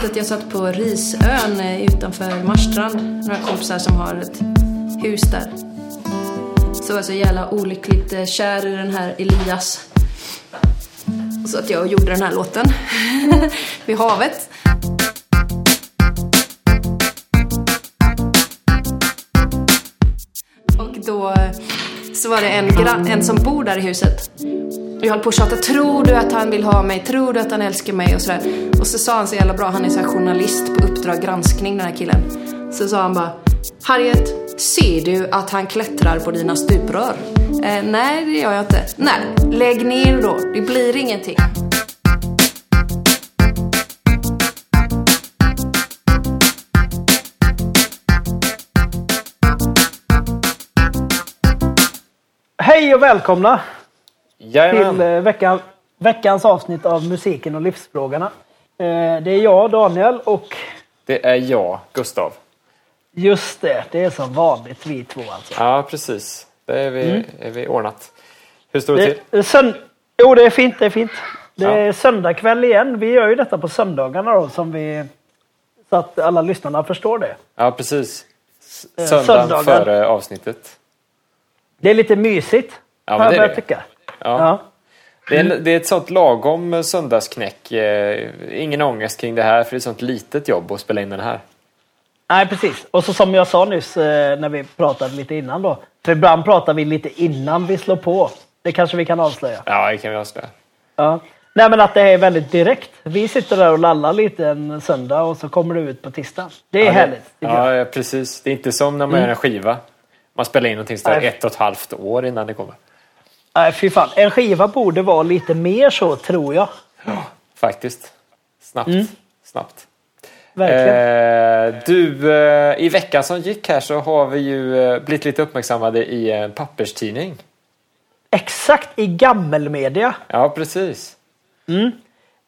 Jag, vet att jag satt på Risön eh, utanför Marstrand. Några kompisar som har ett hus där. Så var jag så jävla olyckligt eh, kär i den här Elias. Så att jag gjorde den här låten. Vid havet. Och då eh, så var det en, en som bor där i huset. Jag höll på att tjata, tror du att han vill ha mig? Tror du att han älskar mig? Och sådär. Och så sa han så jävla bra, han är så här journalist på Uppdrag granskning den här killen. Så sa han bara, Harriet, ser du att han klättrar på dina stuprör? Eh, nej, det gör jag inte. Nej, lägg ner då, det blir ingenting. Hej och välkomna Jajamän. eh, veckan, veckans avsnitt av Musiken och livsfrågorna. Eh, Det är jag, Daniel, och Det är jag, Gustav. just det, det är som vanligt vi två alltså. Ja, precis. Det är vi, är vi ordnat. Hur står det till? Det är sönd- jo, det är fint, det är fint. Det Ja. är söndagkväll igen. Vi gör ju detta på söndagarna då, som vi, så att alla lyssnarna förstår det. Ja, precis. Eh, Söndagen söndagen. före avsnittet. Det är lite mysigt, Ja, men jag det. tycka. Ja. Det, är, det är ett sånt lagom söndagsknäck. Eh, ingen ångest kring det här, för det är ett sånt litet jobb att spela in den här. Nej, precis. Och så som jag sa nyss eh, när vi pratade lite innan då. För ibland pratar vi lite innan vi slår på. Det kanske vi kan avslöja. Ja, det kan vi avslöja. Ja. Nej men att det är väldigt direkt. Vi sitter där och lallar lite en söndag och så kommer det ut på tisdag. Det är Ja, härligt. Ja, precis. Det är inte som när man gör en skiva. Man spelar in någonting så ett och ett halvt år innan det kommer. Nej fy fan. En skiva borde vara lite mer så tror jag. Faktiskt. Snabbt. Mm. Snabbt. Verkligen. Eh, du, eh, i veckan som gick här så har vi ju eh, blivit lite uppmärksammade i en papperstidning. Exakt i gammelmedia. Ja, precis.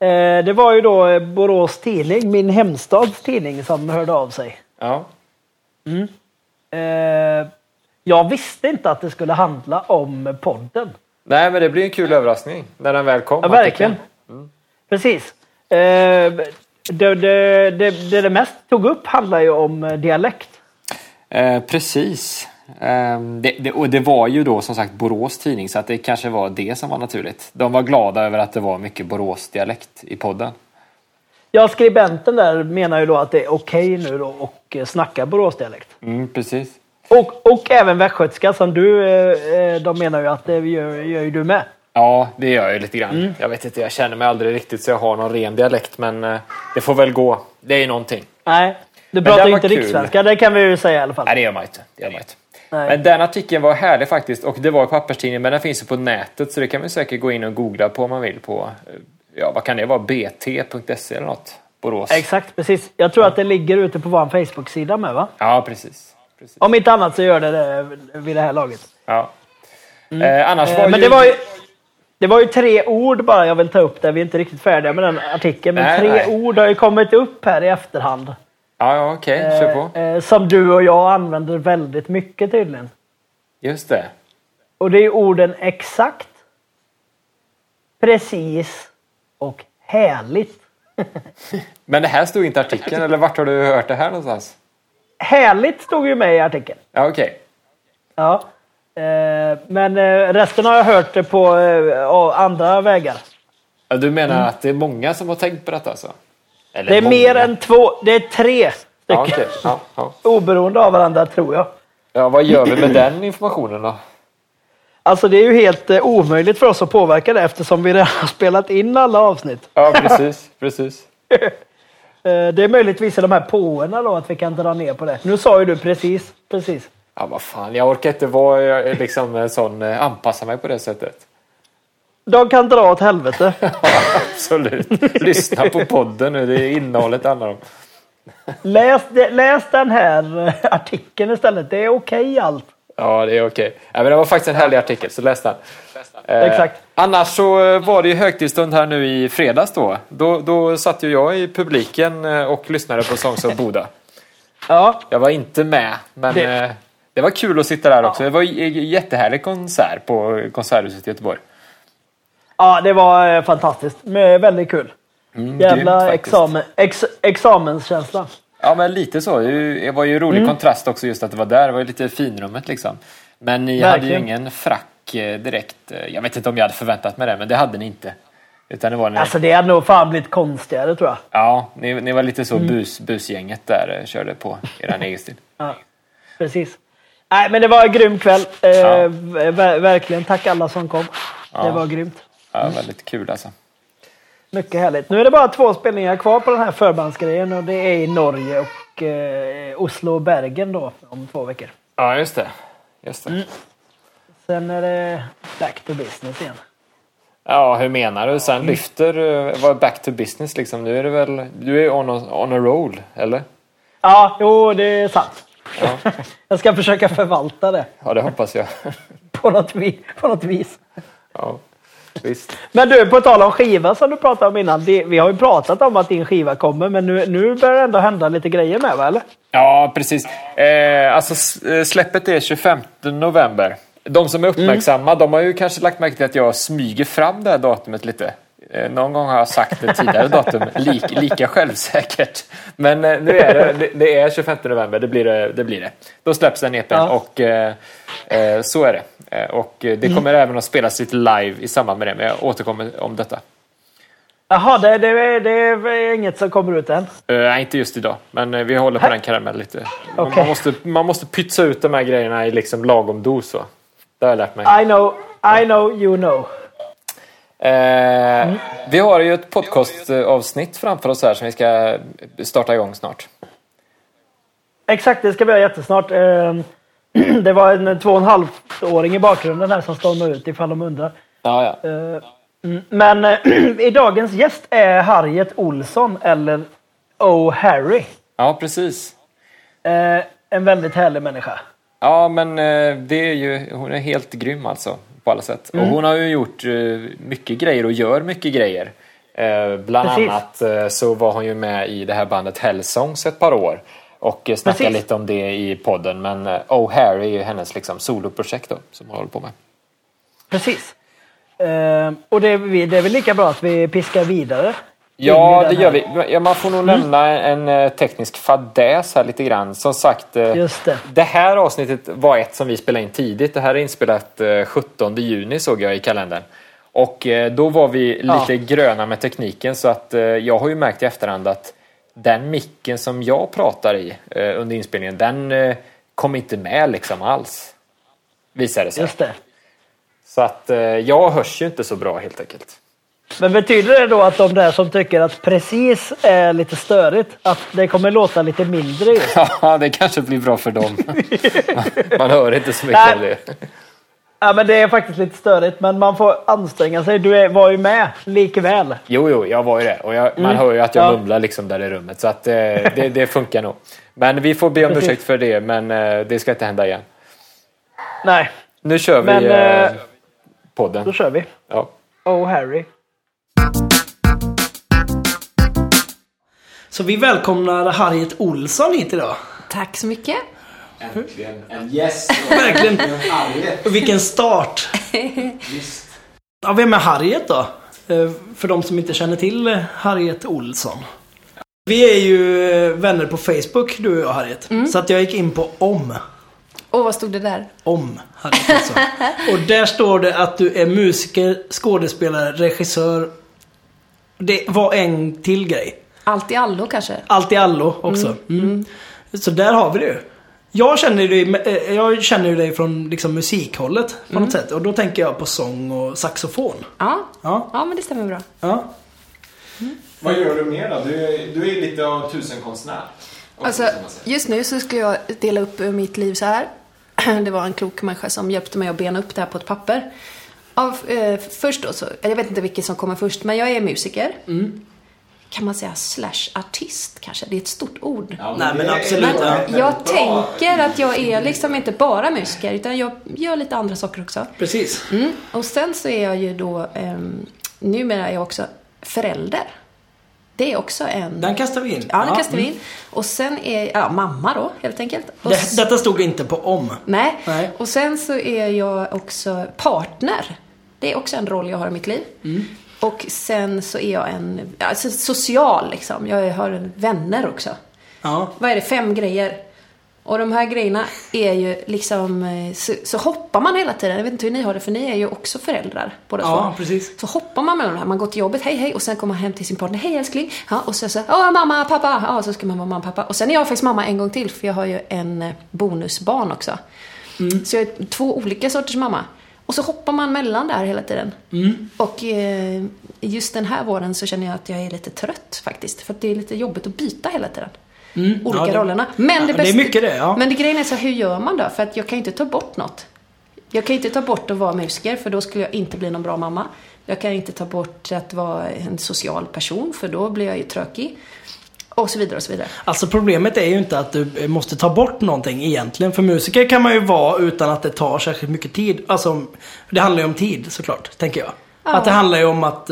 Eh, det var ju då eh, Borås Tidning, min hemstads tidning, som hörde av sig. Ja. Eh, jag visste inte att det skulle handla om podden. Nej, men det blir en kul överraskning när den väl kom. Ja, verkligen. Precis. Eh, det, det, det, det det mest tog upp handlar ju om eh, dialekt. Eh, precis. Ehm, det, det, och det var ju då som sagt Borås tidning så att det kanske var det som var naturligt. De var glada över att det var mycket Borås-dialekt i podden. Ja, skribenten där menar ju då att det är okej nu då och eh, snacka Boråsdialekt. Mm, precis. Och, och även västgötska som du, eh, eh, de menar ju att det gör, gör ju du med. Ja, det gör jag ju lite grann. Jag vet inte, jag känner mig aldrig riktigt så jag har någon ren dialekt men eh, det får väl gå. Det är ju någonting. Nej, du den pratar ju inte rikssvenska, det kan vi ju säga i alla fall. Nej, det gör man inte. Det gör man inte. Nej. Men den artikeln var härlig faktiskt och det var i papperstidningen men den finns ju på nätet så det kan man säkert gå in och googla på om man vill på, ja vad kan det vara, bt.se eller något? Borås. Exakt, precis. Jag tror att det ligger ute på vår Facebook-sida med va? Ja, precis. Precis. Om inte annat så gör det det vid det här laget. Ja. Eh, annars Eh, var Men ju... det var ju... Det var ju tre ord bara jag vill ta upp där. Vi är inte riktigt färdiga med den artikeln. Men Nej, tre nej. ord har ju kommit upp här i efterhand. Ja, ja okej, kör på. Eh, eh, som du och jag använder väldigt mycket tydligen. Just det. Och det är orden exakt, precis och härligt. Men det här stod inte i artikeln, eller vart har du hört det här någonstans? Härligt stod ju med i artikeln. Ja, okej. Ja. Eh, men eh, resten har jag hört på eh, andra vägar. Du menar att det är många som har tänkt på detta alltså? Eller Det är många. mer än två, det är tre stycken. Ja, okej. ja, ja. Oberoende av varandra tror jag. ja, vad gör vi med den informationen då? Alltså det är ju helt eh, omöjligt för oss att påverka det eftersom vi redan har spelat in alla avsnitt. Ja, precis. precis. Eh, det är möjligtvis de här påerna då att vi kan dra ner på det. Nu sa ju du precis, precis. Ja, vad fan, jag orkar inte vara liksom sån, eh, anpassa mig på det sättet. De kan dra åt helvete. Absolut. Lyssna på podden nu, det är innehållet det handlar om. Läs, läs den här eh, artikeln istället. Det är okej allt. Ja, det är okej. Ja, men det var faktiskt en härlig artikel, så läs den. Eh, Exakt. Annars så eh, var det ju högtidsstund här nu i fredags då. Då, då satt ju jag i publiken eh, och lyssnade på Songs of Boda. Ja, Jag var inte med, men Det- det, det var kul att sitta där också. Det var en jättehärlig konsert på Konserthuset i Göteborg. ja det var eh, fantastiskt. Väldigt kul. Mm, Jävla grymt examen, ex, examenskänsla. Ja, men lite så. Det var ju rolig Mm. kontrast också just att det var där. Det var ju lite finrummet liksom. Men ni hade ju Verkligen. ingen frack eh, direkt. Eh, Jag vet inte om jag hade förväntat mig det, men det hade ni inte. Utan det var ni, Alltså det hade nog fan blivit konstigare tror jag. ja, ni, ni var lite så Mm. bus, busgänget där, eh, körde på eran egen stil. Ja, precis. Nej men det var en grym kväll. Eh, Ja. ver- verkligen. Tack alla som kom. Ja. Det var grymt. Ja, väldigt kul alltså. Mycket härligt. Nu är det bara två spelningar kvar på den här förbandsgrejen och det är i Norge och eh, Oslo och Bergen då om två veckor. Ja, just det. Just det. Mm. Sen är det back to business igen. Ja, hur menar du? Mm. Sen lyfter, eh, var back to business liksom. Nu är det väl, du är on a, on a roll, eller? Ja, jo det är sant. Ja, Jag ska försöka förvalta det ja det hoppas jag. på något, vi, på något vis. Ja, visst. Men du, på tal om skiva som du pratade om innan. Det, vi har ju pratat om att din skiva kommer men nu, nu börjar det ändå hända lite grejer med va eller? Ja, precis. Eh, alltså, eh, släppet är 25 november. De som är uppmärksamma, de har ju kanske lagt märke till att jag smyger fram det här datumet lite. Eh, någon gång har jag sagt ett tidigare datum, lik, lika självsäkert. Men eh, nu är det, det, är 25 november, det blir det. det, blir det. Då släpps den EPn Ja. och eh, eh, så är det. Eh, och eh, det kommer även att spelas lite live i samband med det, men jag återkommer om detta. Jaha, det, det, det är inget som kommer ut än. Eh, Nej, inte just idag. Men eh, vi håller på den karamellen lite. Man, Okej. man, måste, man måste pytsa ut de här grejerna i liksom lagom dos. Så. Det har jag lärt mig. I know, I know, you know. Eh, Vi har ju ett podcastavsnitt framför oss här som vi ska starta igång snart. Exakt, det ska vi göra jättesnart. Eh, Det var en två och en halv åring i bakgrunden här som stormar ut ifall de undrar. Ja, ja. Eh, mm, Men eh, i dagens gäst är Harriet Olsson eller O. Harry. ja, precis. Eh, En väldigt härlig människa. Ja, men eh, det är ju, hon är helt grym alltså. På alla sätt. Mm. Och hon har ju gjort eh, mycket grejer och gör mycket grejer. Eh, Bland Precis. annat eh, så var hon ju med i det här bandet Hellsongs ett par år. Och snackade Precis. lite om det i podden. Men eh, Oh Harry är ju hennes liksom soloprojekt då, som hon håller på med. Precis. Och det är, vi- det är väl lika bra att vi piskar vidare. Ja, det gör vi. Ja, man får nog Mm. lämna en, eh, teknisk fadäs här lite grann. Som sagt, eh, det. det här avsnittet var ett som vi spelade in tidigt. Det här är inspelat eh, 17 juni såg jag i kalendern. Och eh, då var vi Ja. lite gröna med tekniken så att eh, jag har ju märkt i efterhand att den micken som jag pratar i eh, under inspelningen, den eh, kom inte med liksom alls. Visade sig. Just det. Så att eh, jag hörs ju inte så bra helt enkelt. Men betyder det då att de där som tycker att precis är lite störigt, att det kommer låta lite mindre just? Ja, det kanske blir bra för dem. Man, hör inte så mycket Nej. av det. Ja men det är faktiskt lite störigt men man får anstränga sig. Du är, var ju med likväl. Jo, jo, jag var ju det. Och jag, man hör ju att jag Mm. Ja. mumlar liksom där i rummet. Så att eh, det, det funkar nog. Men vi får be om Precis. ursäkt för det, men eh, det ska inte hända igen. Nej, Nu kör vi Men, eh, eh, podden. då kör vi. Ja. Oh Harry. Så vi välkomnar Harriet Olsson hit idag. Tack så mycket. Äntligen en gäst. Verkligen. Harriet. Och vilken start! Visst. Ja, vem är Harriet då? Eh, För de som inte känner till Harriet Olsson. Vi är ju eh, vänner på Facebook, du och jag Harriet. Så att jag gick in på om. Och vad stod det där? Om Harriet Olsson. och där står det att du är musiker, skådespelare, regissör. Det var en till grej. Allt i allo kanske? Allt i allo också. Mm. Så där har vi det ju. Jag känner dig, eh, jag känner dig från liksom musikhållet på något sätt. Och då tänker jag på sång och saxofon. Ja. Ja. Ja, men det stämmer bra. Ja. Vad gör du mer då? Du är, du är lite av tusenkonstnär. Alltså, just nu så skulle jag dela upp mitt liv så här. Det var en klok människa som hjälpte mig att bena upp det här på ett papper. Av, eh, först då så, jag vet inte vilket som kommer först, men jag är musiker. Kan man säga slash artist kanske? Det är ett stort ord. Ja, Nej, men absolut, ja. väldigt Jag bra. tänker att jag är liksom inte bara musiker, utan jag gör lite andra saker också. Precis. Mm. Och sen så är jag ju då, um, numera är jag också förälder. Det är också en... Den kastar vi in. Ja, den kastar vi mm. in. Och sen är ja, mamma då, helt enkelt. Och Det, detta stod inte på om. Nej. Nej. Och sen så är jag också partner. Det är också en roll jag har i mitt liv. Mm. Och sen så är jag en, alltså social liksom. Jag har vänner också. Ja. Vad är det? Fem grejer. Och de här grejerna är ju liksom, eh, så, så hoppar man hela tiden. Jag vet inte hur ni har det, för ni är ju också föräldrar båda Ja, två. precis. Så hoppar man mellan de här. Man går till jobbet, hej hej, och sen kommer man hem till sin partner, hej älskling. Ja, och så så, åh mamma, pappa. Ja, så ska man vara mamma, pappa. Och sen är jag faktiskt mamma en gång till, för jag har ju en eh, bonusbarn också. Mm. Så jag är två olika sorters mamma. Och så hoppar man mellan där hela tiden. Mm. Och eh, just den här våren så känner jag att jag är lite trött faktiskt. För att det är lite jobbigt att byta hela tiden. Olika Mm. Ja, det- rollerna. Men Ja, det, det är bästa, mycket det, ja. Men det grejen är så hur gör man då? För att jag kan ju inte ta bort något. Jag kan inte ta bort att vara musiker, för då skulle jag inte bli någon bra mamma. Jag kan inte ta bort att vara en social person, för då blir jag ju trökig. Och så vidare och så vidare. Alltså problemet är ju inte att du måste ta bort någonting egentligen. För musiker kan man ju vara utan att det tar särskilt mycket tid. Alltså, det handlar ju om tid såklart, tänker jag. Ja. Att det handlar ju om att...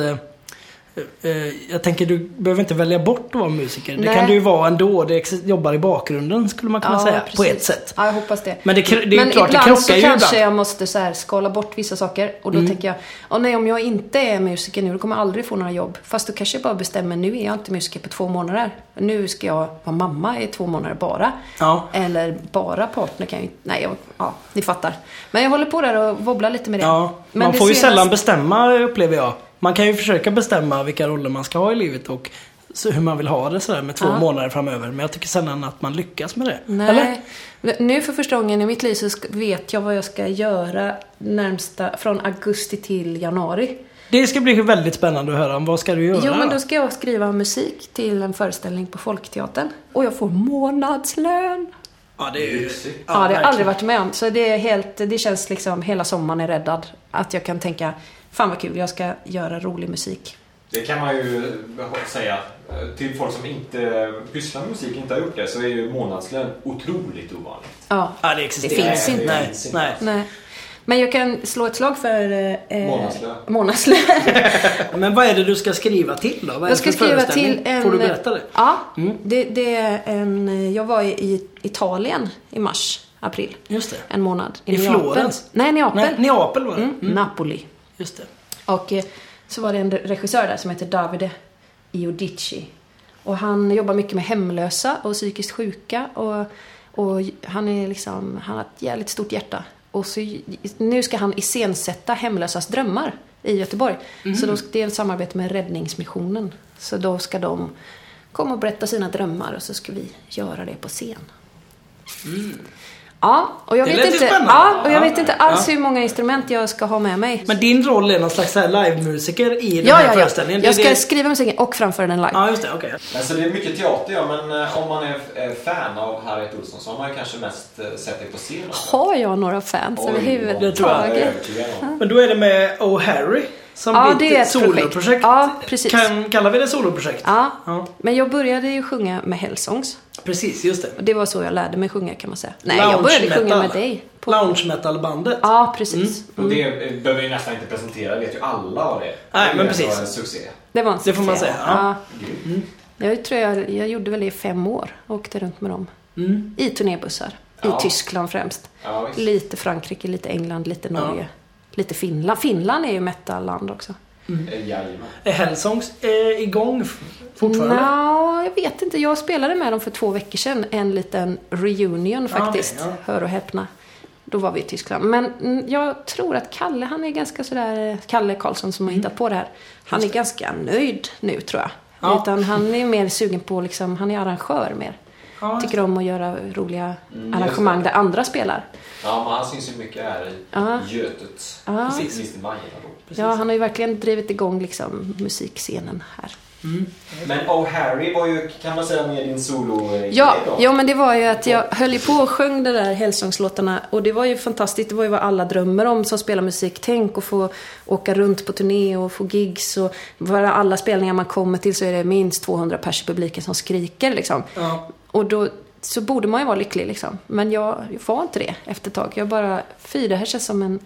Eh, jag tänker du behöver inte välja bort att vara musiker. Det Nej. kan du ju vara ändå. Det jobbar i bakgrunden skulle man kunna säga. På precis. ett sätt. Ja, jag hoppas det. Men det det är ju Men klart, det ibland krockar så ju kanske ibland. jag måste så här skala bort vissa saker. Och då Mm. tänker jag, åh nej om jag inte är musiker nu, då kommer jag aldrig få några jobb. Fast då kanske jag bara bestämmer, nu är jag inte musiker på två månader. Nu ska jag vara mamma i två månader bara. Ja. Eller bara partner kan jag ju Nej, jag, ja, ni fattar. Men jag håller på där och wobblar lite med det. Ja, Men man det får ju sällan bestämma upplever jag. Man kan ju försöka bestämma vilka roller man ska ha i livet och så hur man vill ha det sådär med två Ja. månader framöver. Men jag tycker sällan att man lyckas med det. Nej. Eller? Nu för första gången i mitt liv så vet jag vad jag ska göra närmsta, från augusti till januari. Det ska bli väldigt spännande att höra. Vad ska du göra? Jo, men då? ska jag skriva musik till en föreställning på Folkteatern. Och jag får månadslön. Ja, det är ju... Ja, det har jag aldrig varit med om. Så det är helt, det känns liksom, hela sommaren är räddad. Att jag kan tänka, fan vad kul, jag ska göra rolig musik. Det kan man ju säga. eh, Till folk som inte pysslar med musik, inte har gjort det, så är ju månadslön otroligt ovanligt. Ja, Ja, det existerar Det finns inte. Nej, nej. nej. Men jag kan slå ett slag för... Eh, Månadslön. månadslön. Men vad är det du ska skriva till då? Vad är Jag ska för skriva till en... Får du berätta det? Ja, Mm. det, det är en... Jag var i Italien i mars, april. Just det. En månad. I Neapel. Florens? Nej, Neapel. Nej, Neapel var det. Mm. Napoli. Just det. Och eh, så var det en regissör där som heter Davide Iodici. Och han jobbar mycket med hemlösa och psykiskt sjuka. Och, och han, är liksom, han har ett jävligt stort hjärta. Och så, nu ska han iscensätta hemlösas drömmar i Göteborg. Så då, det är ett samarbete med Räddningsmissionen. Så då ska de komma och berätta sina drömmar och så ska vi göra det på scen. Ja, och jag Det vet inte, spännande. ja, och jag Ja. vet inte alls Ja. hur många instrument jag ska ha med mig. Men din roll är någon slags livemusiker i den Ja, här ja, ja. föreställningen? Jag Det- ska det- skriva musiken och framföra den live. Ja, just det. Okej. Men så det är mycket teater ja, men eh, om man är eh, fan av Harriet Olsson så har man ju kanske mest eh, sett dig på scen. Har jag några fans Oj, det tror jag. Jag överhuvudtaget? Men då är det med Oh Harry som Ja, ditt det är ett soloprojekt. projekt. Ja, precis. Kan, kallar vi det soloprojekt? Ja, Ja. men jag började ju sjunga med Hellsongs. Precis, just det. Och det var så jag lärde mig sjunga kan man säga. Nej, Lounge jag började sjunga metal. med dig. På... Lounge metal-bandet. Ja, precis. Och det eh, behöver vi nästan inte presentera, vet ju alla vad det är. Nej, Det men precis. en succé. Det var en Det får man succé. säga, ja. Ja. Jag tror jag, jag gjorde väl det i fem år. Åkte runt med dem. Mm. I turnébussar. Ja. I Tyskland främst. Lite Frankrike, lite England, lite Norge. Lite Finland. Finland är ju metal-land också. Eh, Jajamän. Är Hellsongs eh, igång fortfarande? Nå, jag vet inte. Jag spelade med dem för två veckor sedan. En liten reunion faktiskt. okej, Hör och häpna. Då var vi i Tyskland. Men mm, jag tror att Kalle, han är ganska sådär, Kalle Karlsson som har hittat på det här. Han är ganska nöjd nu tror jag. Ja. Utan han är mer sugen på, liksom, han är arrangör mer. Ja, Tycker om att göra roliga Mm, arrangemang där andra spelar. Ja, men han syns ju mycket här i Ja. Götet. Ja. Precis. Minst i Majorna då. Ja, han har ju verkligen drivit igång liksom, musikscenen här. Men Oh Harry var ju, kan man säga, med din solo Ja, då. ja, men det var ju att jag höll på och sjöng de där Hellsongslåtarna och det var ju fantastiskt. Det var ju vad alla drömmer om som spelar musik. Tänk att få åka runt på turné och få gigs och bara alla spelningar man kommer till så är det minst 200 pers i publiken som skriker liksom. Ja. Och då så borde man ju vara lycklig liksom. Men jag, jag var inte det efter ett tag. Jag bara, fy det här känns som en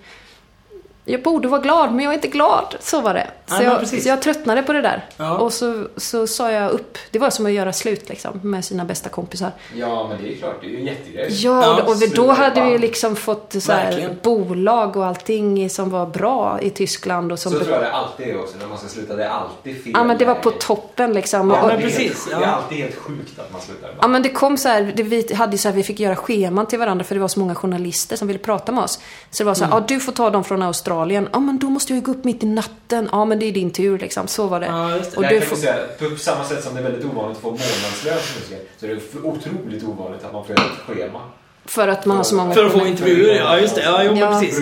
jag borde vara glad, men jag är inte glad. Så var det. Så, Ja, jag, så jag tröttnade på det där. Ja. Och så, så sa jag upp. Det var som att göra slut liksom, med sina bästa kompisar. Ja, men det är klart. Det är ju en jättegrej. Ja, och, och då hade vi liksom fått så här, bolag och allting som var bra i Tyskland. Och som Så tror jag det alltid är också när man ska sluta. Det är alltid fel Ja, men det var på toppen liksom. Ja, Och- men det, är precis, det är alltid helt sjukt att man slutar. Ja men det kom så här, det, vi hade så här, vi fick göra scheman till varandra för det var så många journalister som ville prata med oss. Så det var så här, ja du får ta dem från Australien. Ja men då måste jag ju gå upp mitt i natten. Ja men det är din tur liksom. Så var det. Ja, just det. Och Där du får, säga, på samma sätt som det är väldigt ovanligt att få månadslön som musiker så är det otroligt ovanligt att man får ett schema. För att man har så många För att få intervjuer, ja just det. Ja, jo, Ja. precis.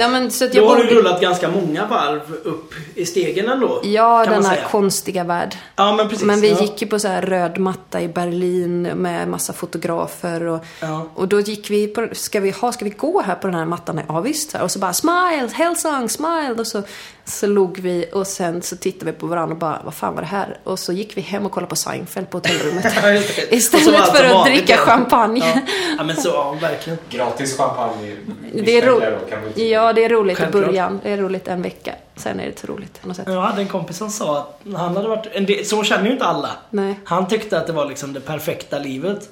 så. men så att Då jag har du borde... rullat ganska många varv upp i stegen ändå. Ja, kan man denna säga. konstiga värld. Ja, men precis. Men vi ja. gick ju på så här röd matta i Berlin med massa fotografer och, Ja. och då gick vi på, ska vi, ha, ska vi gå här på den här mattan? Ja visst. Och så bara smile, Hellsong, smile. Och så, så log vi och sen så tittade vi på varandra och bara, vad fan var det här? Och så gick vi hem och kollade på Seinfeld på hotellrummet. Istället för att dricka champagne. Ja. ja, men så, ja, verkligen. Gratis champagne Det är, ro- ja, det är roligt Självklart. i början. Det är roligt en vecka. Sen är det inte roligt på något sätt. Jag hade en kompis som sa att han hade varit, en del, så känner ju inte alla. Nej. Han tyckte att det var liksom det perfekta livet.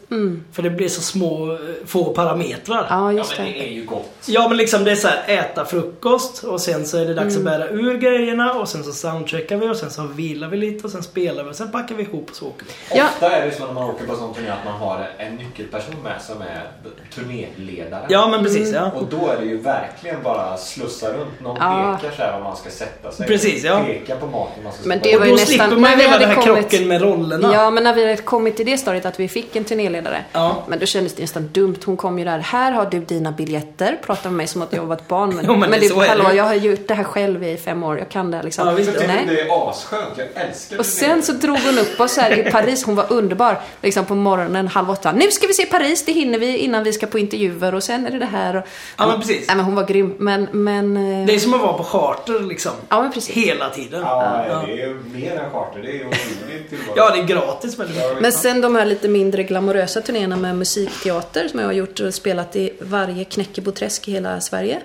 För det blir så små, få parametrar. Ja, Ja, just men det. det är ju gott. Ja men liksom det är så här, äta frukost och sen så är det dags Mm. att bära ur grejerna och sen så soundcheckar vi och sen så vilar vi lite och sen spelar vi och sen packar vi ihop och så åker vi. Ja. Ofta är det så när man åker på sån turné att man har en nyckelperson med som är turnéledare. Ja men precis ja. Och då är det ju verkligen bara slussa runt. Någon Ja. pekar så här var man ska sätta sig. Precis, ja. Peka på maten man ska Men det Och var då ju nästan- slipper man när vi hela den här kommit- krocken med rollerna. Ja, men när vi hade kommit till det stadiet att vi fick en turnéledare. Ja. Men då kändes det nästan dumt. Hon kom ju där. Här har du dina biljetter. Pratade med mig som att jag var ett barn. Men, Jo, men men det- det, så är det hallå, ju. jag har gjort det här själv i fem år. Jag kan det liksom. Ja, visst. Nej. det är asskönt. Jag älskar Och sen så drog hon upp oss här i Paris. Hon var underbar. Liksom på morgonen halv åtta. Nu ska vi se Paris. Det hinner vi innan vi ska på intervjuer. Och sen är det det här. Och... Ja, men precis. Nej, men hon var grym. Men, men... eh, Det är som att vara på charter liksom. Ja, men precis. Hela tiden. Ja, Ja. det är ju mer än charter. Det är ju otroligt. Ja, det är gratis väldigt mycket. Men sen de här lite mindre glamorösa turnéerna med musikteater som jag har gjort och spelat i varje knäckeboträsk i hela Sverige.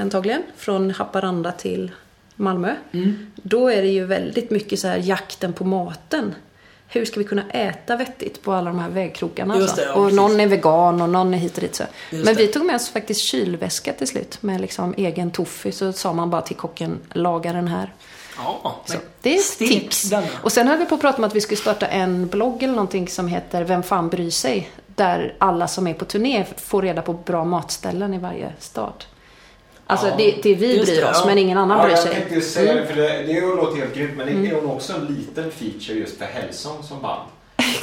Antagligen. Från Haparanda till Malmö. Då är det ju väldigt mycket så här jakten på maten. Hur ska vi kunna äta vettigt på alla de här vägkrokarna? Just alltså? det, ja, och precis. någon är vegan och någon är hit och dit. Så. Just Men det. vi tog med oss faktiskt kylväska till slut med liksom egen tofu. Så sa man bara till kocken, laga den här. Ja, Så det är ett tips. denna. Och sen höll vi på att prata om att vi skulle starta en blogg eller någonting som heter Vem fan bryr sig? Där alla som är på turné får reda på bra matställen i varje stad. Alltså Ja, det, det vi just bryr det, oss ja. men ingen annan Ja, bryr jag sig. tänkte ju säga det, för det, det låter helt grymt, men det är nog också en liten feature just för Hellsong som band.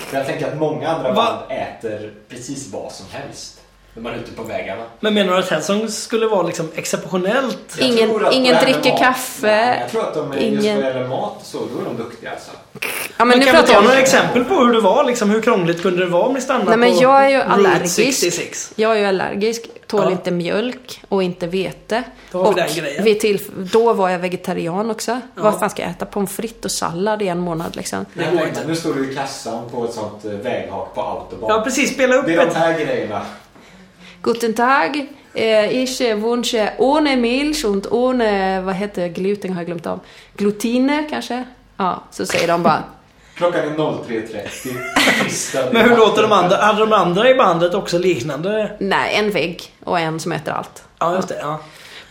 För jag tänker att många andra Va? band äter precis vad som helst. När man är ute på vägarna. Men menar du att Hellsong skulle vara liksom exceptionellt? Jag Ingen- ingen dricker mat- kaffe, Nej, jag tror att de är, just ingen- vad gäller mat så, då är de duktiga alltså. Ja, men Men nu kan pratar ta jag några exempel på hur det var? Liksom, hur krångligt kunde det vara om ni stannade Nej men på jag är ju allergisk. 66? Jag är ju allergisk, tål Ja. inte mjölk och inte vete. Då vi och vid till, då var jag vegetarian också. Ja. Vad fan ska jag äta? Pommes frites och sallad i en månad liksom. Det går inte. Nu står du i kassan på ett sånt eh, väghak på autobahn. Ja precis, spela upp det är de här grejerna. Guten Tag. Eh, ich wünsche ohne Milch und ohne, vad heter gluten har jag glömt av. Glutine kanske? Ja, så säger de bara. Klockan är 03.30. Fristad i Men hur låter de andra? Hade de andra i bandet också liknande? Nej, en vägg och en som äter allt. Ja, just det. Ja.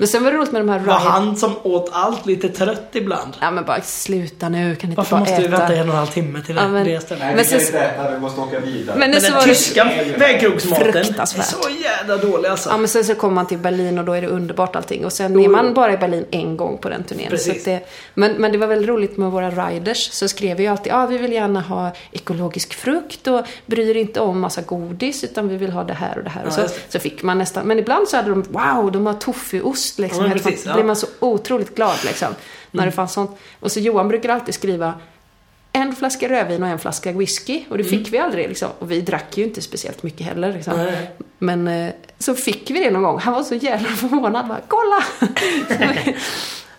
Men sen var det roligt med de här Var riot... han som åt allt lite trött ibland? Ja men bara sluta nu, kan ni inte Varför bara måste vi äta? vänta en och en halv timme till Ja, men- det stället? Nej, Men vi kan så- inte äta, vi måste åka vidare. Men det Men så den var tyska vägkrogsmaten är så jävla dålig alltså. Ja men sen så kommer man till Berlin och då är det underbart allting. Och sen är man bara i Berlin en gång på den turnén. Så Precis. att det, men, men det var väldigt roligt med våra riders. Så skrev vi ju alltid, ja vi vill gärna ha ekologisk frukt och bryr inte om massa godis utan vi vill ha det här och det här. och Ja, så, just det. så fick man nästan, men ibland så hade de, wow de har tofuost liksom. Ja, precis, ja. blir man så otroligt glad liksom. När det fanns sånt. Och så Johan brukar alltid skriva en flaska rödvin och en flaska whisky. Och det fick vi aldrig liksom. Och vi drack ju inte speciellt mycket heller liksom. Nej. Men eh, så fick vi det någon gång. Han var så jävla förvånad. Bara, Kolla!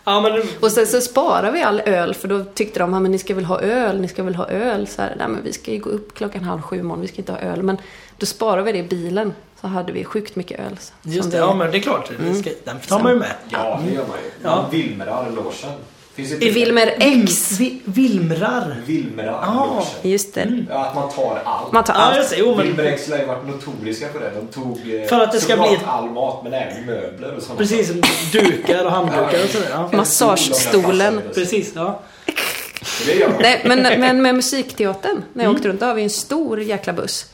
Ja, men och sen så sparade vi all öl för då tyckte de, "Ja, men ni ska väl ha öl, ni ska väl ha öl. Så här, Nej men vi ska ju gå upp klockan halv sju imorgon, vi ska inte ha öl. Men då sparade vi det i bilen. Så hade vi sjukt mycket öl. Just det, vi- ja men det är klart. Det ska, den tar man ju med. Ja, det gör man ju. Ja. Man Vilmerar logen. Finns det I Wilmer X. Vi, Vilmrar. Vilmerar Ja. logen. Just det. Ja, att man tar allt. Man tar allt. det. Jo, men, Wilmer X har ju varit notoriska på det. De tog eh, För att det ska bli all mat men även möbler och sånt. precis, dukar och handdukar och sådär. Ja. Massagestolen. Precis, ja. Nej, men, men med musikteatern, när jag Mm. åkte runt, då har vi en stor jäkla buss.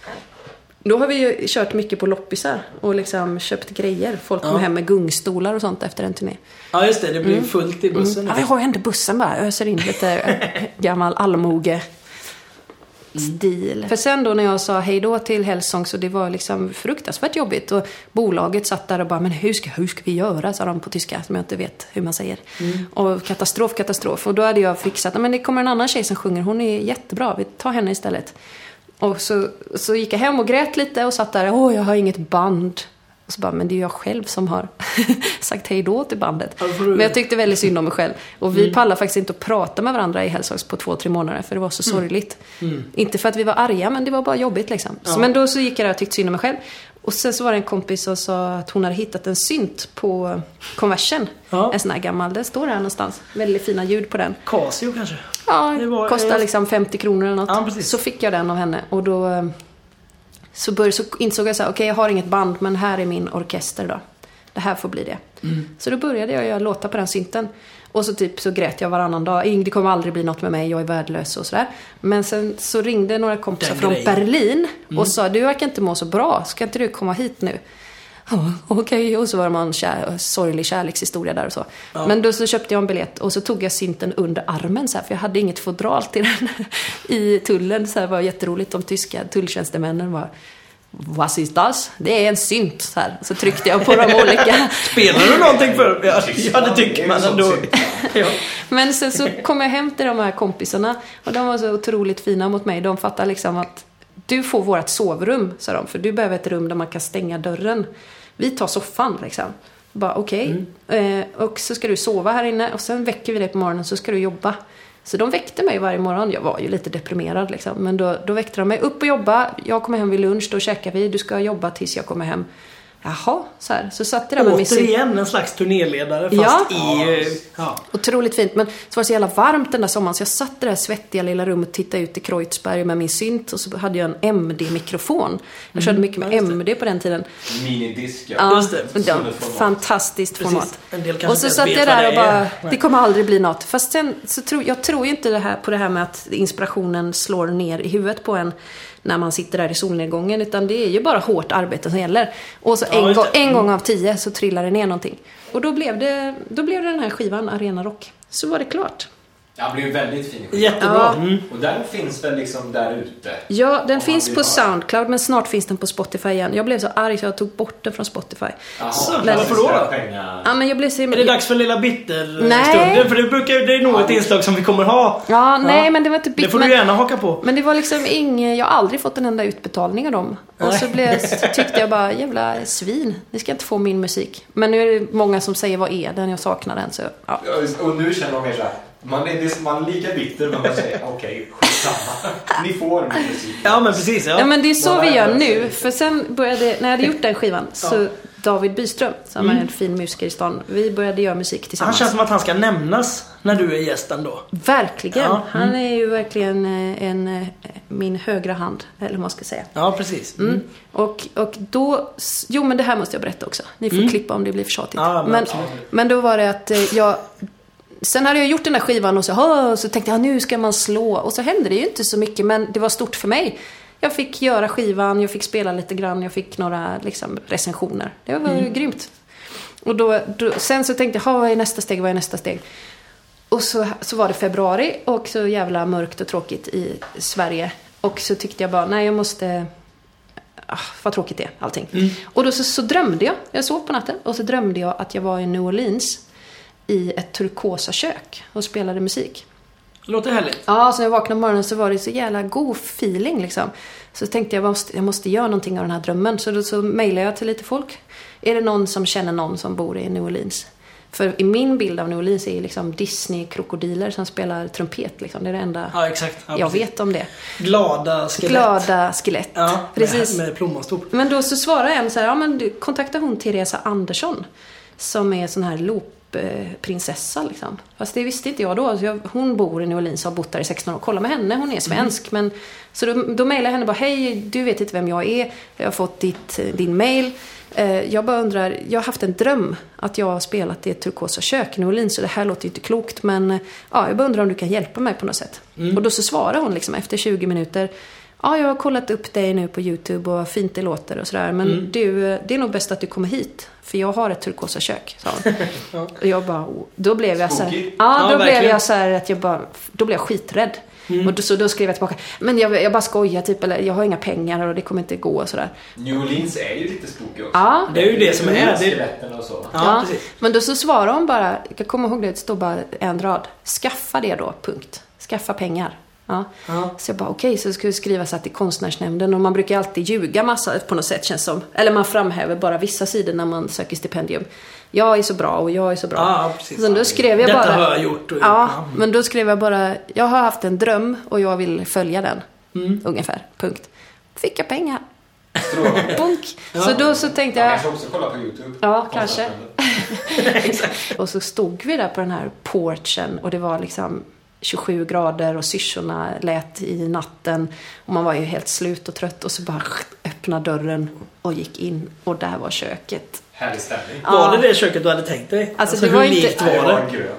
Då har vi ju kört mycket på loppisar och liksom köpt grejer. Folk kommer Ja. hem med gungstolar och sånt efter en turné. ja, just det. Det blir fullt i bussen. Ja, vi har ju ändå bussen bara. Öser in lite eh, gammal allmoge. Stil. För sen då när jag sa hej då till Hellsong så det var liksom fruktansvärt jobbigt. Och bolaget satt där och bara, men hur ska, hur ska vi göra? Sa de på tyska som jag inte vet hur man säger. Och katastrof, katastrof. Och då hade jag fixat, men det kommer en annan tjej som sjunger, hon är jättebra, vi tar henne istället. Och så, så gick jag hem och grät lite och satt där, åh jag har inget band. Och så bara, men det är ju jag själv som har sagt hej då till bandet. Ja, Men jag tyckte väldigt synd om mig själv. Och vi pallade faktiskt inte att prata med varandra i Hellsongs på två, tre månader. För det var så sorgligt. Inte för att vi var arga, men det var bara jobbigt liksom. Så, men då så gick jag där och tyckte synd om mig själv. Och sen så var det en kompis som sa att hon hade hittat en synt på konversen. Ja. En sån här gammal, det står här någonstans. Väldigt fina ljud på den. Casio kanske? Ja, Det var- kostar eh, liksom 50 kronor eller något. Ja, så fick jag den av henne och då eh, så, bör, så insåg jag så här, okej jag har inget band men här är min orkester då. Det här får bli det. Mm. Så då började jag göra låtar på den synten. Och så typ så grät jag varannan dag. "Ing, Det kommer aldrig bli något med mig, jag är värdelös och sådär. Men sen så ringde några kompisar Den från grejen. Mm. Berlin och sa, du verkar inte må så bra, ska inte du komma hit nu? Ja, Okej, och så var det en kär, sorglig kärlekshistoria där och så. Men då så köpte jag en biljett och så tog jag synten under armen så här, för jag hade inget fodral till den i tullen. Så här, det var jätteroligt. De tyska tulltjänstemännen var Vad ist das? Det är en synt. Så, här. så tryckte jag på de olika. Spelar du någonting för Ja, ja det tycker man ändå. Ja. Men sen så kom jag hem till de här kompisarna och de var så otroligt fina mot mig. De fattade liksom att du får vårt sovrum, sa de, för du behöver ett rum där man kan stänga dörren. Vi tar soffan liksom. Bara okej. Eh, och så ska du sova här inne och sen väcker vi dig på morgonen så ska du jobba. Så de väckte mig varje morgon. Jag var ju lite deprimerad liksom. Men då, då väckte de mig. Upp och jobba. Jag kommer hem vid lunch. Då käkar vi. Du ska jobba tills jag kommer hem. Jaha, så här. Så satt jag där med min cig- Återigen en slags turnéledare fast Ja. i... Ja. Otroligt fint. Men så var det så jävla varmt den där sommaren så jag satt i det där svettiga lilla rummet och tittade ut i Kreuzberg med min synt och så hade jag en MD-mikrofon. Jag körde mycket med Mm. det. MD på den tiden. Minidisk, ja. Ja, Just det. ja, fantastiskt Precis. format. En del kanske Och så satt jag där och det bara, det kommer aldrig bli något. Fast sen så tror jag tror ju inte det här, på det här med att inspirationen slår ner i huvudet på en när man sitter där i solnedgången. Utan det är ju bara hårt arbete som gäller. Och så Ja, en, just gång, en gång av tio så trillar det ner någonting. Och då blev det, då blev det den här skivan, Arena Rock. Så var det klart. Det blir ju väldigt fin skiva. Jättebra. Ja. Mm. Och den finns väl liksom där ute? Ja, den finns på ha den. Soundcloud men snart finns den på Spotify igen. Jag blev så arg så jag tog bort den från Spotify. Jaha, varför då då? Ja, men jag blev så Är det dags för lilla bitter Nej. För det, brukar, det är nog ett inslag som vi kommer ha. Ja, nej men det var inte Det bitter. får du men- gärna haka på. Men det var liksom inget, jag har aldrig fått en enda utbetalning av dem. Och så, blev, så tyckte jag bara, jävla svin, ni ska inte få min musik. Men nu är det många som säger, vad är den? Jag saknar den. Så, ja. Ja, Och nu känner man mer såhär, man är, det är- man är lika bitter men man säger okej, skitsamma. Ni får min musik. Ja men precis. Ja. ja men det är så vi är gör nu. För sen började, när jag hade gjort den skivan, så David Byström, som är en fin musiker i stan, vi började göra musik han tillsammans. känns som att han ska nämnas när du är gästen då. Verkligen. Ja, Han är ju verkligen eh, en, eh, min högra hand, eller vad man ska säga. Ja precis. Mm. Och, och då, jo men det här måste jag berätta också. Ni får klippa om det blir för tjatigt. Mm. Ja, men men, men då var det att eh, jag, sen hade jag gjort den där skivan och så, "Åh", så tänkte jag nu ska man slå. Och så hände det ju inte så mycket men det var stort för mig. Jag fick göra skivan, jag fick spela lite grann, jag fick några liksom, recensioner. Det var Mm. grymt. Och då, då, sen så tänkte jag, "Ha, vad är nästa steg, vad är nästa steg? Och så, så var det februari och så jävla mörkt och tråkigt i Sverige. Och så tyckte jag bara, nej jag måste... Ah, vad tråkigt det är, allting. Och då så, så drömde jag, jag sov på natten, och så drömde jag att jag var i New Orleans i ett turkosa kök och spelade musik. Låter härligt. Ja, så när jag vaknade på morgonen så var det så jävla god feeling liksom. Så tänkte jag, jag måste, jag måste göra någonting av den här drömmen. Så då så mejlade jag till lite folk. Är det någon som känner någon som bor i New Orleans? För i min bild av New Orleans är liksom Disney-krokodiler som spelar trumpet. Liksom. Det är det enda Ja, exakt. Ja, jag precis. vet om det. Glada skelett. Glada skelett. Ja, Precis. Med, med plommonstop. Men då så svarar en så här, ja men du, kontakta hon Teresa Andersson. Som är sån här loopprinsessa liksom. Fast det visste inte jag då. Jag, hon bor i New Orleans och har bott där i 16 år. Kolla med henne, hon är svensk. Men, så då, då mejlade jag henne bara, hej du vet inte vem jag är. Jag har fått ditt, din mail. Eh, Jag bara undrar, jag har haft en dröm att jag har spelat i ett turkosa kök i New Orleans. Så det här låter ju inte klokt. Men eh, ja, jag bara undrar om du kan hjälpa mig på något sätt. Och då så svarar hon liksom efter 20 minuter. Ja, jag har kollat upp dig nu på YouTube och vad fint det låter och sådär. Men du, eh, det är nog bäst att du kommer hit. För jag har ett turkosa kök, sa hon. Och jag bara, oh. då blev jag så här. Ja, Ja, då blev verkligen. jag så här att jag bara, då blev jag skiträdd. Och då, så då skrev jag tillbaka, men jag, jag bara skojar typ, eller jag har inga pengar och det kommer inte gå och sådär. New Orleans är ju lite spooky också. Ja, Det är ju det som är. Det, Skeletten och så. ja, precis. Men då så svarar hon bara, jag kommer ihåg det, det står bara en rad. Skaffa det då, punkt. Skaffa pengar. Ja. Ja. Så jag bara okej, så ska vi skriva så här till konstnärsnämnden och man brukar alltid ljuga massa på något sätt känns som. Eller man framhäver bara vissa sidor när man söker stipendium. Jag är så bra och jag är så bra. Ja, precis. Så då skrev jag Detta bara. har jag gjort och. Ja, Ja. men då skrev jag bara, jag har haft en dröm och jag vill följa den. Mm. Ungefär, punkt. Fick jag pengar. Bunk. Så då så tänkte Man jag, kanske också kollar på YouTube. Ja, kanske. Och så stod vi där på den här porchen och det var liksom 27 grader och syrsorna lät i natten. Och man var ju helt slut och trött och så bara öppnade dörren och gick in och där var köket. Härlig stämning. Var det det köket du hade tänkt dig? Alltså, det hur var inte- likt Nej, var det?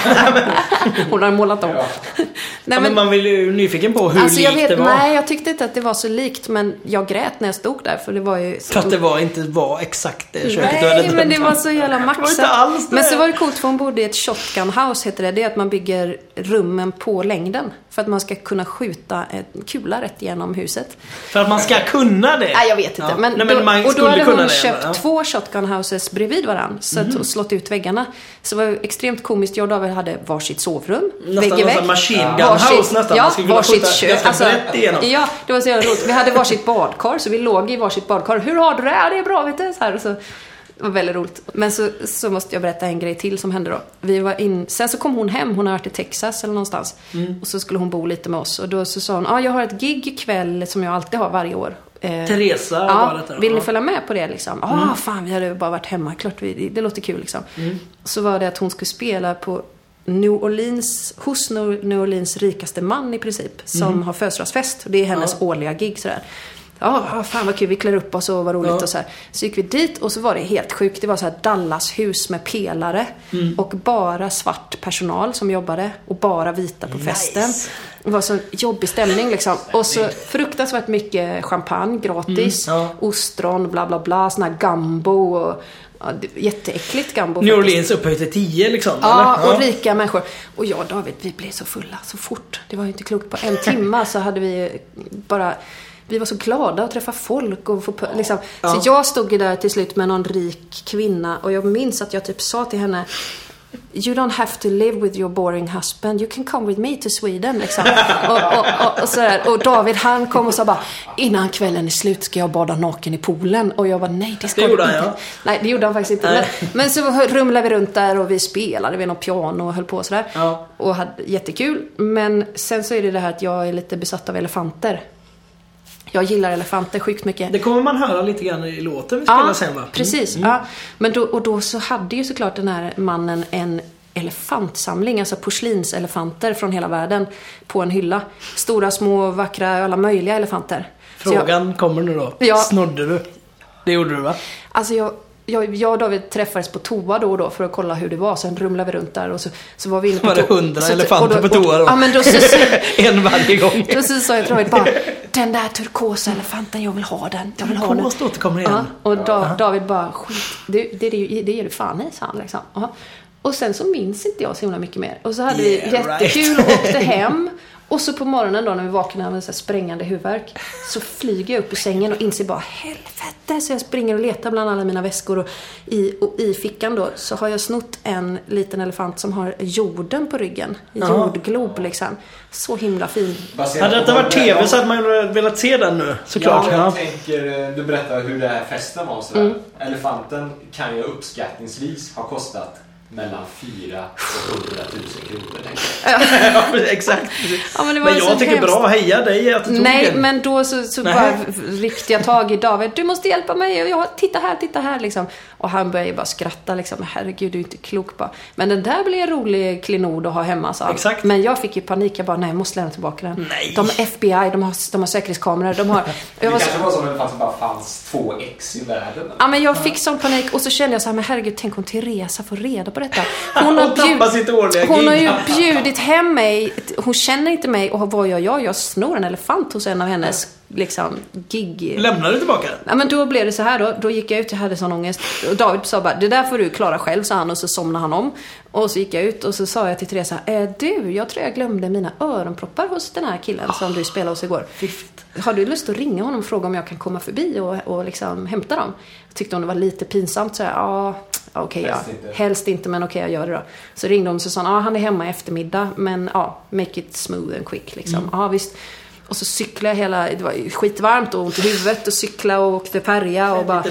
Hon har målat om. Ja. Nej, ja, men man vill ju nyfiken på hur alltså, jag likt vet, det var. Nej, jag tyckte inte att det var så likt men jag grät när jag stod där för det var ju... Så För att det var inte var exakt det köket du hade Nej, drömt men det var så jävla maxat. Men så var det coolt för hon bodde i ett shotgun house heter det. Det är att man bygger rummen på längden. För att man ska kunna skjuta en kula rätt igenom huset. För att man ska kunna det? Nej, jag vet inte. Ja. Men Nej, då, men man och då hade kunna hon det, köpt ja. Två shotgun houses bredvid varandra. Så att, och slått ut väggarna. Så det var extremt komiskt. Jag och David hade varsitt sovrum. Nästan vägg i vägg. machine gun Varsitt- house nästan. Ja, varsitt kök. igenom. ja, det var så jävla roligt. Vi hade varsitt badkar. Så vi låg i varsitt badkar. Hur har du det? Ja, det är bra, vet du. Så här, så, det var väldigt roligt. Men så, så måste jag berätta en grej till som hände då. Vi var in, sen så kom hon hem, hon har varit i Texas eller någonstans. Mm. Och så skulle hon bo lite med oss. Och då så sa hon, ja ah, jag har ett gig ikväll som jag alltid har varje år. Eh, Teresa var Ja, detta då. vill ni Ja. följa med på det liksom? Ja, Mm. fan vi hade bara varit hemma. Klart vi, det, det låter kul liksom. Så var det att hon skulle spela på New Orleans, hos New Orleans rikaste man i princip. Som har födelsedagsfest. Det är hennes Mm. Ja. årliga gig sådär. Ja, ah, fan vad kul. Vi klär upp oss och vad roligt Ja. och så här. Så gick vi dit och så var det helt sjukt. Det var så här Dallas-hus med pelare. Mm. Och bara svart personal som jobbade. Och bara vita på festen. Nice. Det var så jobbig stämning liksom. Och så fruktansvärt mycket champagne gratis. Mm, ja. Ostron, bla bla bla. Sån här gambo och... Ja, jätteäckligt gambo New. Orleans upphöjt till 10 liksom? Ja, eller? och rika människor. Och jag och David, vi blev så fulla så fort. Det var ju inte klokt. På en timme så hade vi bara... Vi var så glada att träffa folk och få... Liksom. Så jag stod ju där till slut med någon rik kvinna och jag minns att jag typ sa till henne You don't have to live with your boring husband. You can come with me to Sweden. Liksom. och, och, och, och, sådär. och David han kom och sa bara Innan kvällen är slut ska jag bada naken i poolen. Och jag bara nej det ska Det gjorde han, inte. ja. Nej det gjorde han faktiskt inte. Men, men så rumlade vi runt där och vi spelade vid något piano och höll på och sådär. Ja. Och hade jättekul. Men sen så är det det här att jag är lite besatt av elefanter. Jag gillar elefanter sjukt mycket. Det kommer man höra lite grann i låten vi spelar sen va? Mm. precis. Ja. Men då, och då så hade ju såklart den här mannen en elefantsamling, alltså porslinselefanter från hela världen på en hylla. Stora, små, vackra, alla möjliga elefanter. Så jag, Frågan kommer nu då. Ja. Snodde du? Det gjorde du va? alltså jag, jag, jag och David träffades på toa då och då för att kolla hur det var. Sen rumlade vi runt där och så, så var vi inne på Var det hundra elefanter på toa då? Ja men då så, en varje gång. Då så sa jag till David bara, den där turkosa elefanten, jag vill ha den. Jag vill ha den. Turkost återkommer igen. Ja, och da, David bara, skit, det, det, det, det ger du fan i, sa han liksom. Och sen så minns inte jag så himla mycket mer. Och så hade Yeah, vi jättekul right. och åkte hem. Och så på morgonen då när vi vaknar med så här sprängande huvudvärk så flyger jag upp ur sängen och inser bara helvete. Så jag springer och letar bland alla mina väskor och i, och i fickan då så har jag snott en liten elefant som har jorden på ryggen. Jordglob liksom. Så himla fin. Hade detta varit TV så hade man velat se den nu såklart. Ja, Ja. jag tänker, eh, du berättar hur det här festen var och sådär. Mm. Elefanten kan ju uppskattningsvis ha kostat mellan 4 och 100 000 kronor. ja, exakt. Ja, men det var Men jag tycker hemskt. bra, heja dig att du tog Nej, den. men då så, så bara ryckte jag tag i David. Du måste hjälpa mig. Och jag, titta här, titta här liksom. Och han började ju bara skratta liksom. Herregud, du är inte klok bara. Men den där blir en rolig klenod att ha hemma, sa. Exakt. Men jag fick ju panik. Jag bara, nej, jag måste lämna tillbaka den. Nej. De är FBI, de har, de har säkerhetskameror, de har... Det Jag var så, kanske var så att det fanns, bara fanns två ex i världen. Ja, men jag fick sån panik och så kände jag så här, men herregud, tänk om Teresa får reda på detta. Hon har, årliga hon har ju bjudit hem mig. Hon känner inte mig och vad gör jag? Jag snor en elefant hos en av hennes liksom, gig... Lämnar du tillbaka den? Ja men då blev det så här då. Då gick jag ut, jag hade sån ångest. Och David sa bara, det där får du klara själv, sa han. Och så somnade han om. Och så gick jag ut och så sa jag till Teresa, eh, du, jag tror jag glömde mina öronproppar hos den här killen som du spelade hos igår. Fiffigt. Har du lust att ringa honom och fråga om jag kan komma förbi och, och liksom hämta dem? Jag tyckte hon det var lite pinsamt så jag, ja, ja, okej ja. Helst inte. Helst inte men okej jag gör det då. Så ringde hon och så sa ja han är hemma i eftermiddag men ja, make it smooth and quick liksom. Mm. Ja visst. Och så cyklade jag hela, det var skitvarmt och ont i huvudet och cykla och åkte färja och bara...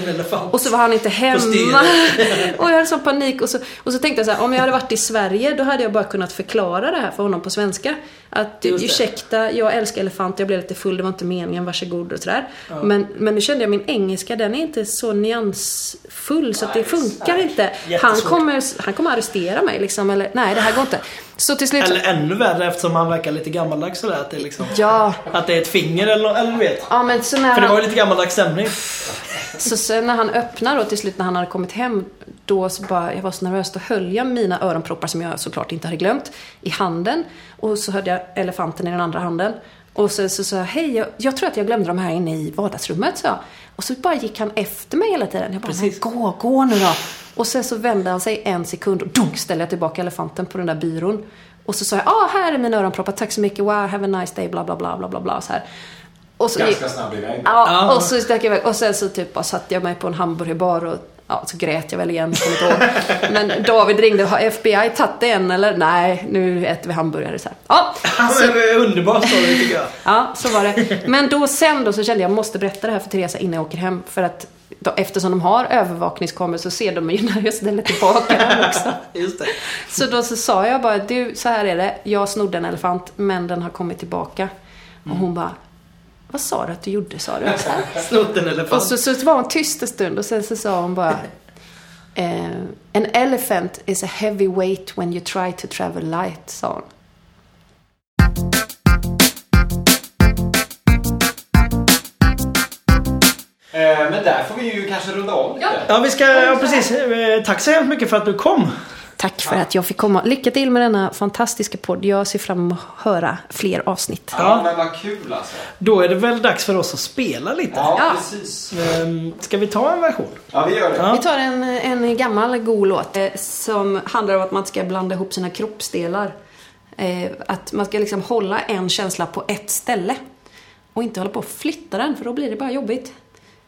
Och så var han inte hemma. och jag hade sån panik. Och så, och så tänkte jag så här, om jag hade varit i Sverige då hade jag bara kunnat förklara det här för honom på svenska. Att ursäkta, jag älskar elefanter, jag blev lite full, det var inte meningen, varsågod och sådär. Men, men nu kände jag min engelska, den är inte så nyansfull så att det funkar inte. Han kommer, han kommer arrestera mig liksom, eller nej det här går inte. Så till slut... Eller ännu värre eftersom han verkar lite gammaldags sådär. Att det, är liksom, Ja, att det är ett finger eller, eller vet. ja men så när För det var ju lite gammaldags stämning. Så sen när han öppnade då till slut när han hade kommit hem då så bara, jag var så nervös, då höll jag mina öronproppar som jag såklart inte hade glömt i handen och så hade jag elefanten i den andra handen. Och så så sa jag, hej, jag, jag tror att jag glömde de här inne i vardagsrummet, sa jag. Och så bara gick han efter mig hela tiden. Jag bara, men Precis. gå, gå nu då. Och sen så vände han sig en sekund och dunk ställde jag tillbaka elefanten på den där byrån. Och så sa jag, ah, här är mina öronproppar, tack så mycket, wow, have a nice day, bla bla bla bla bla bla så här. Och så Ganska snabb iväg. Ja, Ja. och så stack jag iväg. Och sen så typ bara satte jag mig på en hamburgerbar och ja, så grät jag väl igen. Men David ringde, har FBI tagit än eller? Nej, nu äter vi hamburgare så här. Ja, är underbar story tycker jag. ja, så var det. Men då sen då så kände jag, jag måste berätta det här för Teresa innan jag åker hem. För att då, eftersom de har övervakningskameror så ser de ju när jag ställer tillbaka den också. Just det. Så då så sa jag bara, du, så här är det. Jag snodde en elefant, men den har kommit tillbaka. Och hon bara, vad sa du att du gjorde, sa du? Snott en elefant. Och så, så var hon tyst en stund och sen så sa hon bara eh, An elephant is a heavy weight when you try to travel light, sa hon. Eh, men där får vi ju kanske runda av lite. Ja, vi ska... Ja, precis. Eh, Tack så hemskt mycket för att du kom. Tack för att jag fick komma. Lycka till med denna fantastiska podd. Jag ser fram emot att höra fler avsnitt. Ja, men vad kul alltså. Då är det väl dags för oss att spela lite. Ja, Ja. precis. Ehm, Ska vi ta en version? Ja, vi gör det. Ja. Vi tar en, en gammal god låt eh, som handlar om att man ska blanda ihop sina kroppsdelar. Eh, att man ska liksom hålla en känsla på ett ställe. Och inte hålla på att flytta den för då blir det bara jobbigt.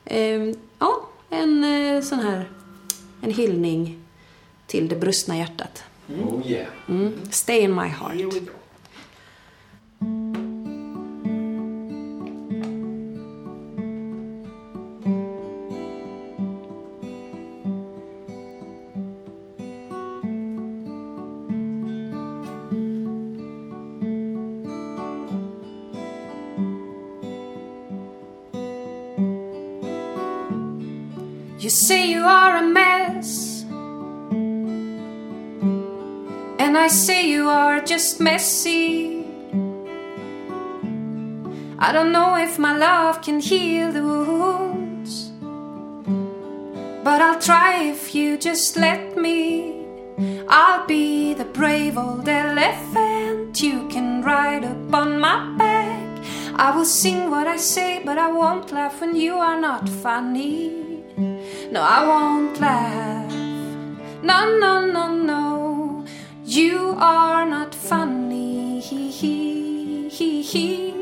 Eh, ja, en eh, sån här en hyllning till det brustna hjärtat. Oh yeah. Mm. Stay in my heart. And I say you are just messy. I don't know if my love can heal the wounds. But I'll try if you just let me. I'll be the brave old elephant you can ride up on my back. I will sing what I say, but I won't laugh when you are not funny. No, I won't laugh. No, no, no, no. You are not funny. He, he, he, he.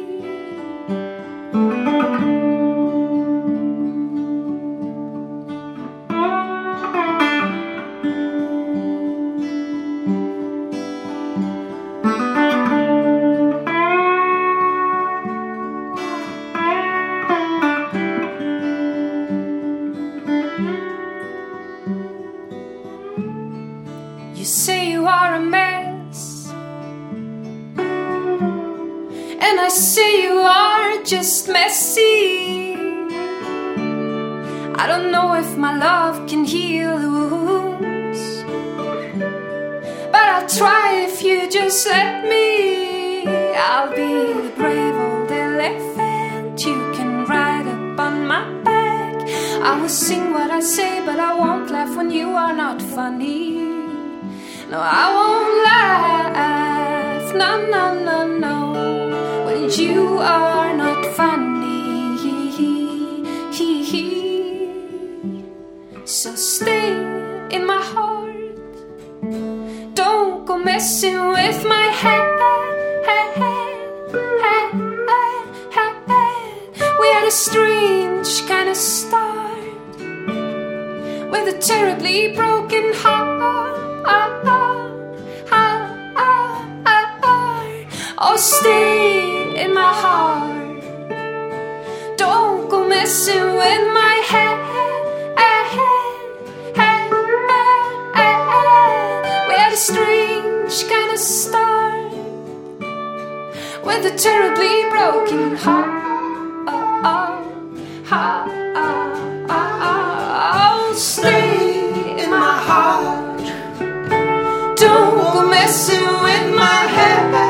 Let me. I'll be the brave old elephant you can ride up on my back. I will sing what I say, but I won't laugh when you are not funny. No, I won't laugh. No, no, no, no. When you are not funny. So stay in my heart. Messing with my head. We had a strange kind of start with a terribly broken heart. Oh, stay in my heart. Don't go messing with my head. We had a strange kind of start with a terribly broken heart. Oh, stay in my heart. Don't go messing with my head.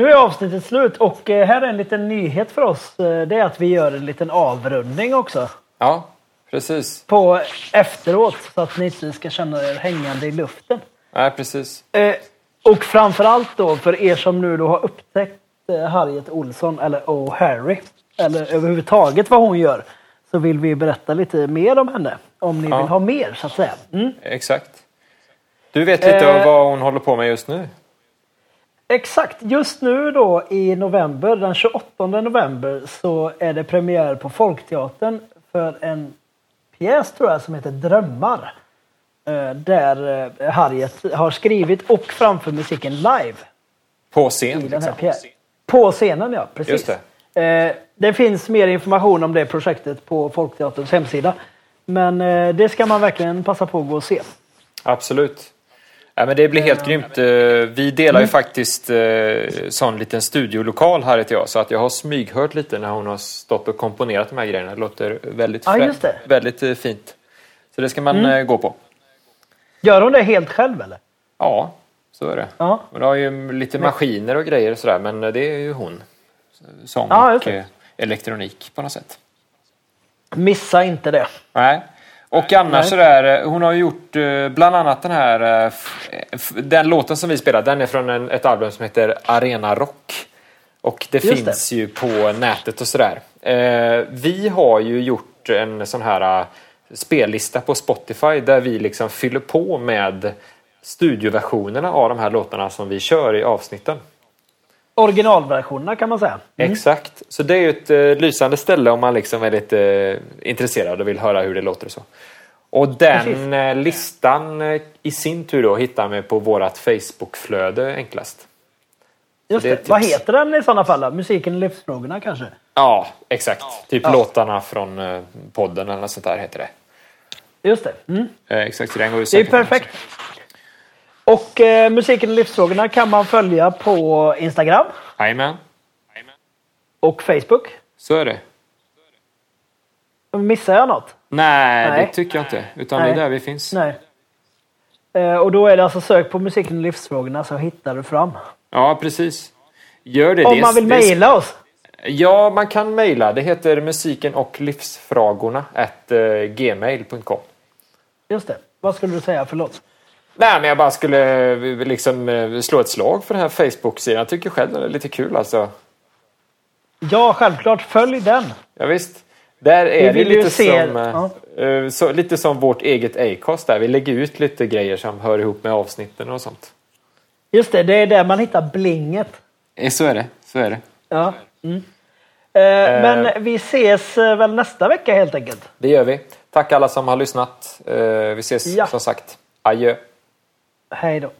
Nu är avsnittet slut och eh, här är en liten nyhet för oss. Eh, Det är att vi gör en liten avrundning också. Ja, precis. På efteråt så att ni inte ska känna er hängande i luften. Nej, precis. Eh, och framförallt då för er som nu då har upptäckt Harriet Olsson eller Oh Harry eller överhuvudtaget vad hon gör så vill vi berätta lite mer om henne. Om ni Ja. vill ha mer så att säga. Mm. Exakt. Du vet lite Eh. om vad hon håller på med just nu? Exakt, just nu då i november, den 28 november så är det premiär på Folkteatern för en pjäs tror jag som heter Drömmar. Eh, Där eh, Harriet har skrivit och framför musiken live. På scen? i den här liksom. På scenen ja, precis. Just Eh, det finns mer information om det projektet på Folkteaterns hemsida. Men det ska man verkligen passa på att gå och se. Absolut. Ja, men det blir helt grymt. Eh, Vi delar ju faktiskt eh, sån liten studiolokal här heter jag. Så att jag har smyghört lite när hon har stått och komponerat de här grejerna. Det låter väldigt, Ja, det. väldigt eh, fint. Så det ska man eh, gå på. Gör hon det helt själv eller? Ja, så är det. Ja. Hon har ju lite maskiner och grejer och sådär. Men det är ju hon. Sång och elektronik på något sätt. Missa inte det. Nej. Och annars Nej. sådär, eh, hon har ju gjort eh, bland annat den här, eh, den låten som vi spelar, den är från en, ett album som heter Arena Rock. Och det Just finns ju på nätet och sådär. Vi har ju gjort en sån här spellista på Spotify där vi liksom fyller på med studioversionerna av de här låtarna som vi kör i avsnitten. Originalversionerna kan man säga. Exakt. Så det är ju ett eh, lysande ställe om man liksom är lite eh, intresserad och vill höra hur det låter och så. Och den eh, listan eh, i sin tur då hittar man på vårat Facebook-flöde enklast. Just det det. Vad heter den i sådana fall? Musiken och livsfrågorna kanske? Ja, exakt. Typ Ja. låtarna från eh, podden eller något sånt där heter det. Just det. Mm. Eh, exakt, så den går ju Det är perfekt. Och eh, musiken och livsfrågorna kan man följa på Instagram. Jajamän, och Facebook. så är det. Missar jag något? Nej, Nej. det tycker jag inte. Utan Nej. det är där vi finns. Nej. Eh, och då är det alltså sök på musiken och livsfrågorna så hittar du fram. Ja, precis. Gör det. Om det, man vill mejla oss. Ja, man kan mejla. Det heter musiken och livsfrågorna at eh, gmail.com. Just det. Vad skulle du säga? Förlåt. Nej, men jag bara skulle eh, liksom eh, slå ett slag för den här Facebook-sidan. Jag tycker själv den är lite kul alltså. Ja, självklart. Följ den. Ja, visst. Där är det vill ju lite se- som, eh, eh, så, lite som vårt eget Acast där. Vi lägger ut lite grejer som hör ihop med avsnitten och sånt. Just det, det är där man hittar blinget. Så är det. Så är det. Ja. Mm. Eh, men vi ses väl nästa vecka helt enkelt. Det gör vi. Tack alla som har lyssnat. Vi ses Ja. som sagt. Adjö. Hej då.